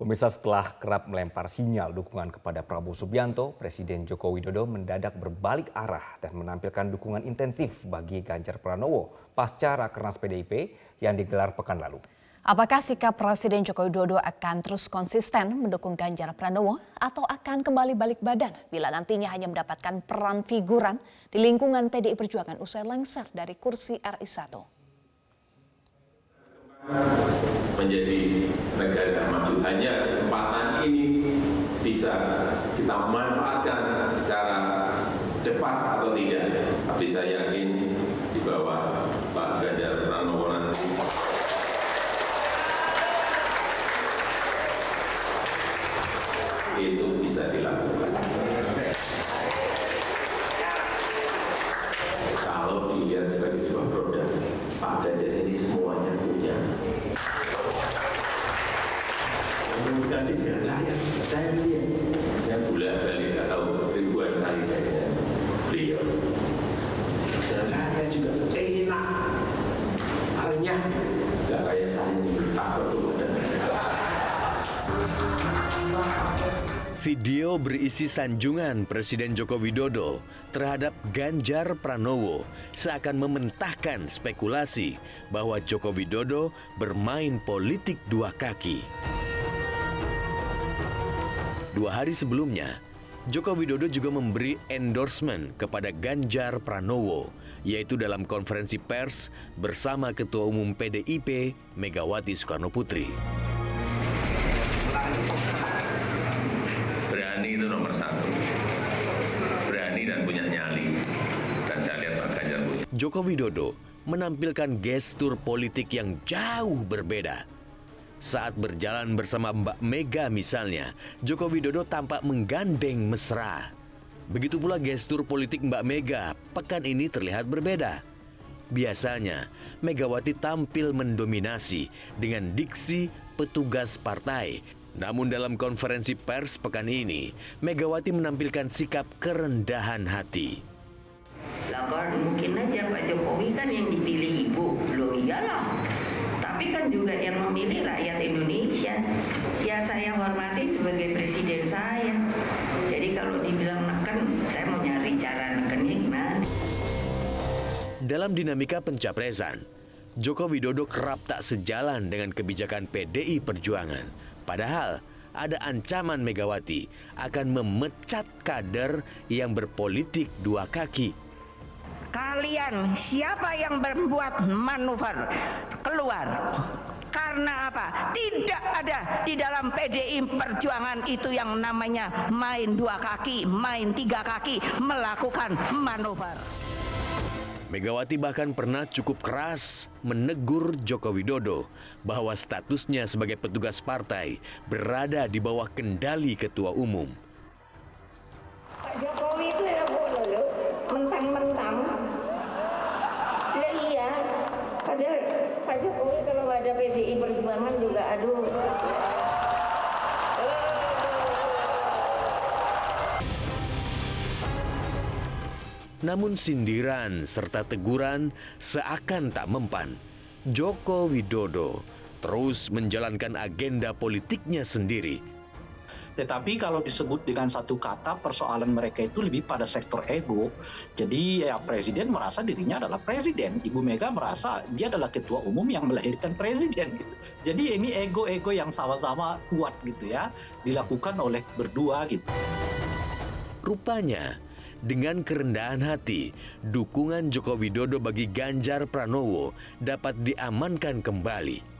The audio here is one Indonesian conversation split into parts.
Pemirsa setelah kerap melempar sinyal dukungan kepada Prabowo Subianto, Presiden Joko Widodo mendadak berbalik arah dan menampilkan dukungan intensif bagi Ganjar Pranowo pasca Rakernas PDIP yang digelar pekan lalu. Apakah sikap Presiden Joko Widodo akan terus konsisten mendukung Ganjar Pranowo atau akan kembali balik badan bila nantinya hanya mendapatkan peran figuran di lingkungan PDI Perjuangan usai lengser dari kursi RI 1? Menjadi negara maju. Hanya kesempatan ini bisa kita manfaatkan secara cepat atau tidak. Tapi saya yakin di bawah Pak Ganjar Pranowo nanti itu bisa dilakukan. Kalau dilihat sebagai sebuah produk, Ini semuanya punya. Komunikasi dengan rakyat, saya lihat. Saya bolak balik Video berisi sanjungan Presiden Joko Widodo terhadap Ganjar Pranowo seakan mementahkan spekulasi bahwa Joko Widodo bermain politik dua kaki. Dua hari sebelumnya, Joko Widodo juga memberi endorsement kepada Ganjar Pranowo, yaitu dalam konferensi pers bersama Ketua Umum PDIP Megawati Soekarno Putri. Berani itu nomor satu. Berani dan punya nyali. Dan saya lihat Pak Ganjar punya. Joko Widodo menampilkan gestur politik yang jauh berbeda. Saat berjalan bersama Mbak Mega misalnya, Joko Widodo tampak menggandeng mesra. Begitu pula gestur politik Mbak Mega pekan ini terlihat berbeda. Biasanya, Megawati tampil mendominasi dengan diksi petugas partai. Namun dalam konferensi pers pekan ini, Megawati menampilkan sikap kerendahan hati. Jokowi kan yang dipilih ibu. Loh iyalah. Tapi kan juga yang memilih rakyat Indonesia. Ya saya hormati sebagai presiden saya. Jadi kalau dibilang neken, saya mau nyari cara nekennya gimana. Dalam dinamika pencapresan, Joko Widodo kerap tak sejalan dengan kebijakan PDI Perjuangan. Padahal ada ancaman Megawati akan memecat kader yang berpolitik dua kaki. Kalian siapa yang membuat manuver keluar? Karena apa? Tidak ada di dalam PDI Perjuangan itu yang namanya main dua kaki, main tiga kaki, melakukan manuver. Megawati bahkan pernah cukup keras menegur Joko Widodo bahwa statusnya sebagai petugas partai berada di bawah kendali ketua umum. Jokowi kalau ada PDI Perjuangan juga aduh. Namun sindiran serta teguran seakan tak mempan. Joko Widodo terus menjalankan agenda politiknya sendiri. Tetapi kalau disebut dengan satu kata persoalan mereka itu lebih pada sektor ego. Jadi ya presiden merasa dirinya adalah presiden. Ibu Mega merasa dia adalah ketua umum yang melahirkan presiden. Gitu. Jadi ini ego-ego yang sama-sama kuat gitu ya. Dilakukan oleh berdua gitu. Rupanya dengan kerendahan hati, dukungan Joko Widodo bagi Ganjar Pranowo dapat diamankan kembali.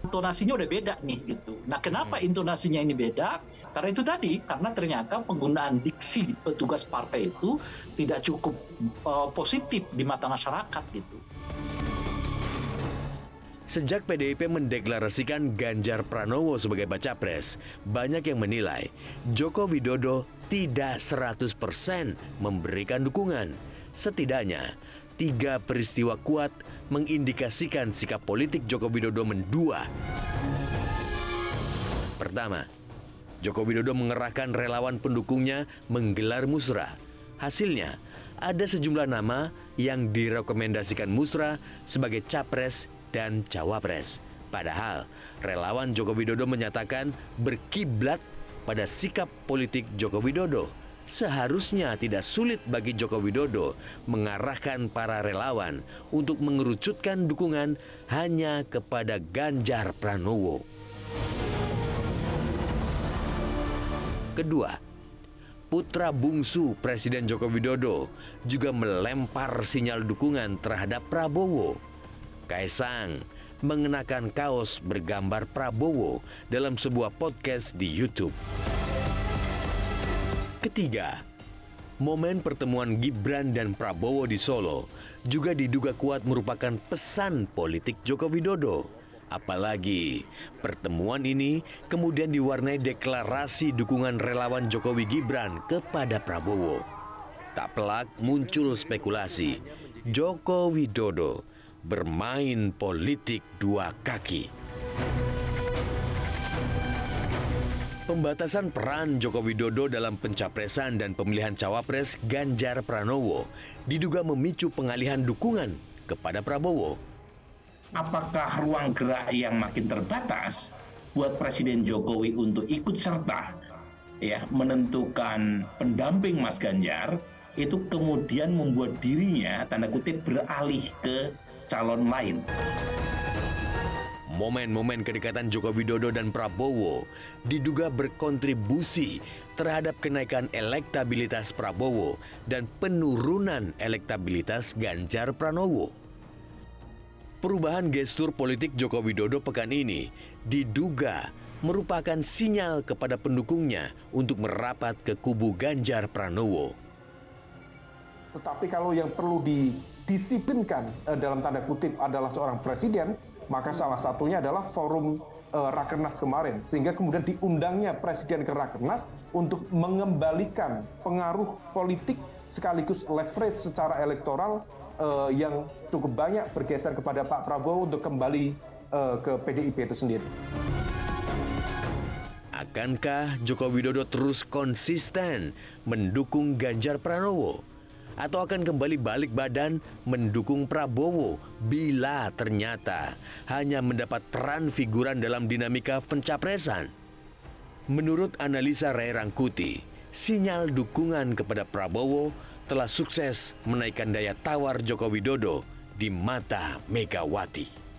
Intonasinya udah beda nih gitu. Nah kenapa intonasinya ini beda? Karena itu tadi, karena ternyata penggunaan diksi petugas partai itu tidak cukup uh, positif di mata masyarakat gitu. Sejak PDIP mendeklarasikan Ganjar Pranowo sebagai baca pres, banyak yang menilai Joko Widodo tidak 100% memberikan dukungan. Setidaknya, tiga peristiwa kuat mengindikasikan sikap politik Joko Widodo mendua. Pertama, Joko Widodo mengerahkan relawan pendukungnya menggelar musrah. Hasilnya, ada sejumlah nama yang direkomendasikan musrah sebagai capres dan cawapres. Padahal relawan Joko Widodo menyatakan berkiblat pada sikap politik Joko Widodo. Seharusnya tidak sulit bagi Joko Widodo mengarahkan para relawan untuk mengerucutkan dukungan hanya kepada Ganjar Pranowo. Kedua, putra bungsu Presiden Joko Widodo juga melempar sinyal dukungan terhadap Prabowo. Kaisang mengenakan kaos bergambar Prabowo dalam sebuah podcast di YouTube. Ketiga, momen pertemuan Gibran dan Prabowo di Solo juga diduga kuat merupakan pesan politik Joko Widodo. Apalagi pertemuan ini kemudian diwarnai deklarasi dukungan relawan Jokowi Gibran kepada Prabowo. Tak pelak muncul spekulasi Joko Widodo bermain politik dua kaki. Pembatasan peran Joko Widodo dalam pencapresan dan pemilihan cawapres Ganjar Pranowo diduga memicu pengalihan dukungan kepada Prabowo. Apakah ruang gerak yang makin terbatas buat Presiden Jokowi untuk ikut serta ya menentukan pendamping Mas Ganjar itu kemudian membuat dirinya tanda kutip beralih ke calon lain. Momen-momen kedekatan Joko Widodo dan Prabowo diduga berkontribusi terhadap kenaikan elektabilitas Prabowo dan penurunan elektabilitas Ganjar Pranowo. Perubahan gestur politik Joko Widodo pekan ini diduga merupakan sinyal kepada pendukungnya untuk merapat ke kubu Ganjar Pranowo. Tetapi kalau yang perlu didisiplinkan eh, dalam tanda kutip adalah seorang presiden, maka salah satunya adalah forum uh, Rakernas kemarin. Sehingga kemudian diundangnya Presiden ke Rakernas untuk mengembalikan pengaruh politik sekaligus leverage secara elektoral uh, yang cukup banyak bergeser kepada Pak Prabowo untuk kembali uh, ke PDIP itu sendiri. Akankah Joko Widodo terus konsisten mendukung Ganjar Pranowo? Atau akan kembali balik badan mendukung Prabowo bila ternyata hanya mendapat peran figuran dalam dinamika pencapresan. Menurut analisa Ray Rangkuti, sinyal dukungan kepada Prabowo telah sukses menaikkan daya tawar Joko Widodo di mata Megawati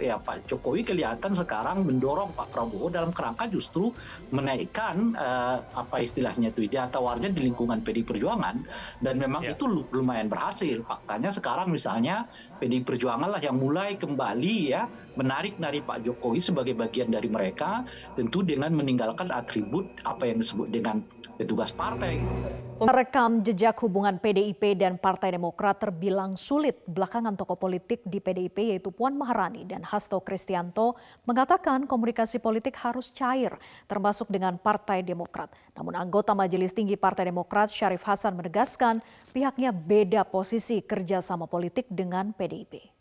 ya Pak Jokowi kelihatan sekarang mendorong Pak Prabowo dalam kerangka justru menaikkan uh, apa istilahnya itu dia tawarnya di lingkungan PD Perjuangan dan memang ya. itu lumayan berhasil. Faktanya sekarang misalnya PD Perjuangan lah yang mulai kembali ya menarik dari Pak Jokowi sebagai bagian dari mereka tentu dengan meninggalkan atribut apa yang disebut dengan petugas partai. Merekam jejak hubungan PDIP dan Partai Demokrat terbilang sulit. Belakangan tokoh politik di PDIP yaitu Puan Maharani dan Hasto Kristianto mengatakan komunikasi politik harus cair, termasuk dengan Partai Demokrat. Namun anggota Majelis Tinggi Partai Demokrat Syarif Hasan menegaskan pihaknya beda posisi kerjasama politik dengan PDIP.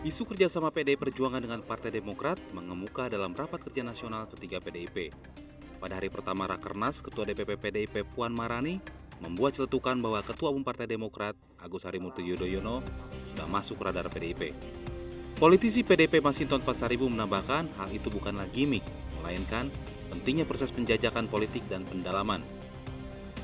Isu kerjasama PDI Perjuangan dengan Partai Demokrat mengemuka dalam rapat kerja nasional ketiga PDIP. Pada hari pertama Rakernas, Ketua DPP PDIP Puan Marani membuat celetukan bahwa Ketua Umum Partai Demokrat Agus Harimurti Yudhoyono sudah masuk radar PDIP. Politisi PDIP Masinton Pasaribu menambahkan hal itu bukanlah gimmick, melainkan pentingnya proses penjajakan politik dan pendalaman.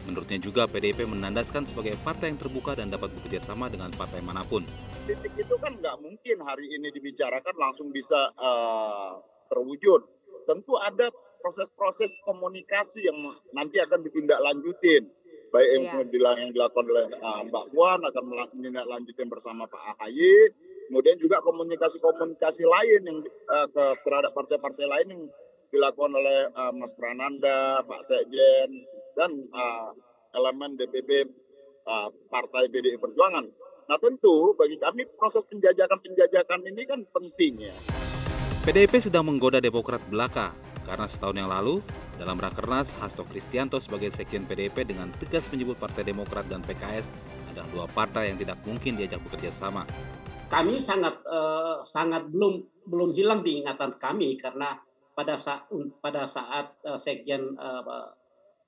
Menurutnya juga PDIP menandaskan sebagai partai yang terbuka dan dapat bekerja sama dengan partai mana pun politik itu kan nggak mungkin hari ini dibicarakan langsung bisa uh, terwujud. Tentu ada proses-proses komunikasi yang nanti akan ditindaklanjutin. Baik yang, yeah. yang dilakukan oleh uh, Mbak Puan akan menindaklanjutin bersama Pak AHY. Kemudian juga komunikasi-komunikasi lain yang uh, ke terhadap partai-partai lain yang dilakukan oleh uh, Mas Prananda, Pak Sekjen, dan uh, elemen DPP uh, Partai PDI Perjuangan Nah tentu bagi kami proses penjajakan-penjajakan ini kan penting ya. PDIP sedang menggoda Demokrat belaka karena setahun yang lalu dalam Rakernas Hasto Kristianto sebagai sekjen PDIP dengan tegas menyebut Partai Demokrat dan PKS adalah dua partai yang tidak mungkin diajak bekerja sama. Kami sangat uh, sangat belum belum hilang di ingatan kami karena pada saat pada saat uh, sekjen uh,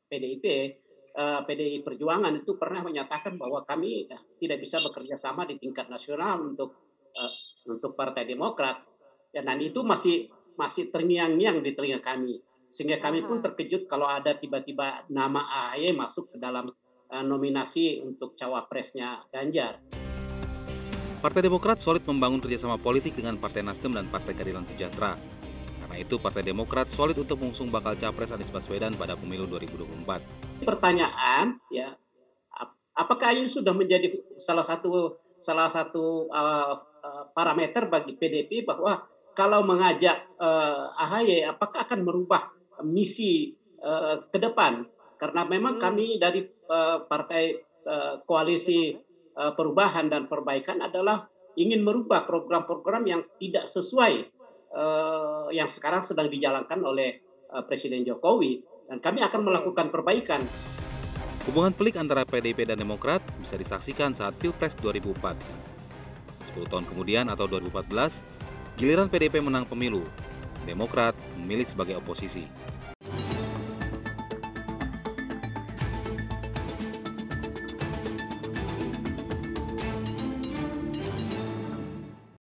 PDIP uh, PDI Perjuangan itu pernah menyatakan bahwa kami uh, tidak bisa bekerja sama di tingkat nasional untuk uh, untuk Partai Demokrat. Ya, dan itu masih masih terngiang-ngiang di telinga kami. Sehingga kami pun terkejut kalau ada tiba-tiba nama AHY masuk ke dalam uh, nominasi untuk cawapresnya Ganjar. Partai Demokrat solid membangun kerjasama politik dengan Partai Nasdem dan Partai Keadilan Sejahtera. Karena itu Partai Demokrat solid untuk mengusung bakal capres Anies Baswedan pada pemilu 2024. Pertanyaan, ya, apakah ini sudah menjadi salah satu salah satu uh, uh, parameter bagi PDP bahwa kalau mengajak uh, AHY, apakah akan merubah misi uh, ke depan? Karena memang hmm. kami dari uh, partai uh, koalisi uh, perubahan dan perbaikan adalah ingin merubah program-program yang tidak sesuai uh, yang sekarang sedang dijalankan oleh uh, Presiden Jokowi dan kami akan melakukan perbaikan. Hubungan pelik antara PDIP dan Demokrat bisa disaksikan saat Pilpres 2004. 10 tahun kemudian atau 2014, giliran PDIP menang pemilu, Demokrat memilih sebagai oposisi.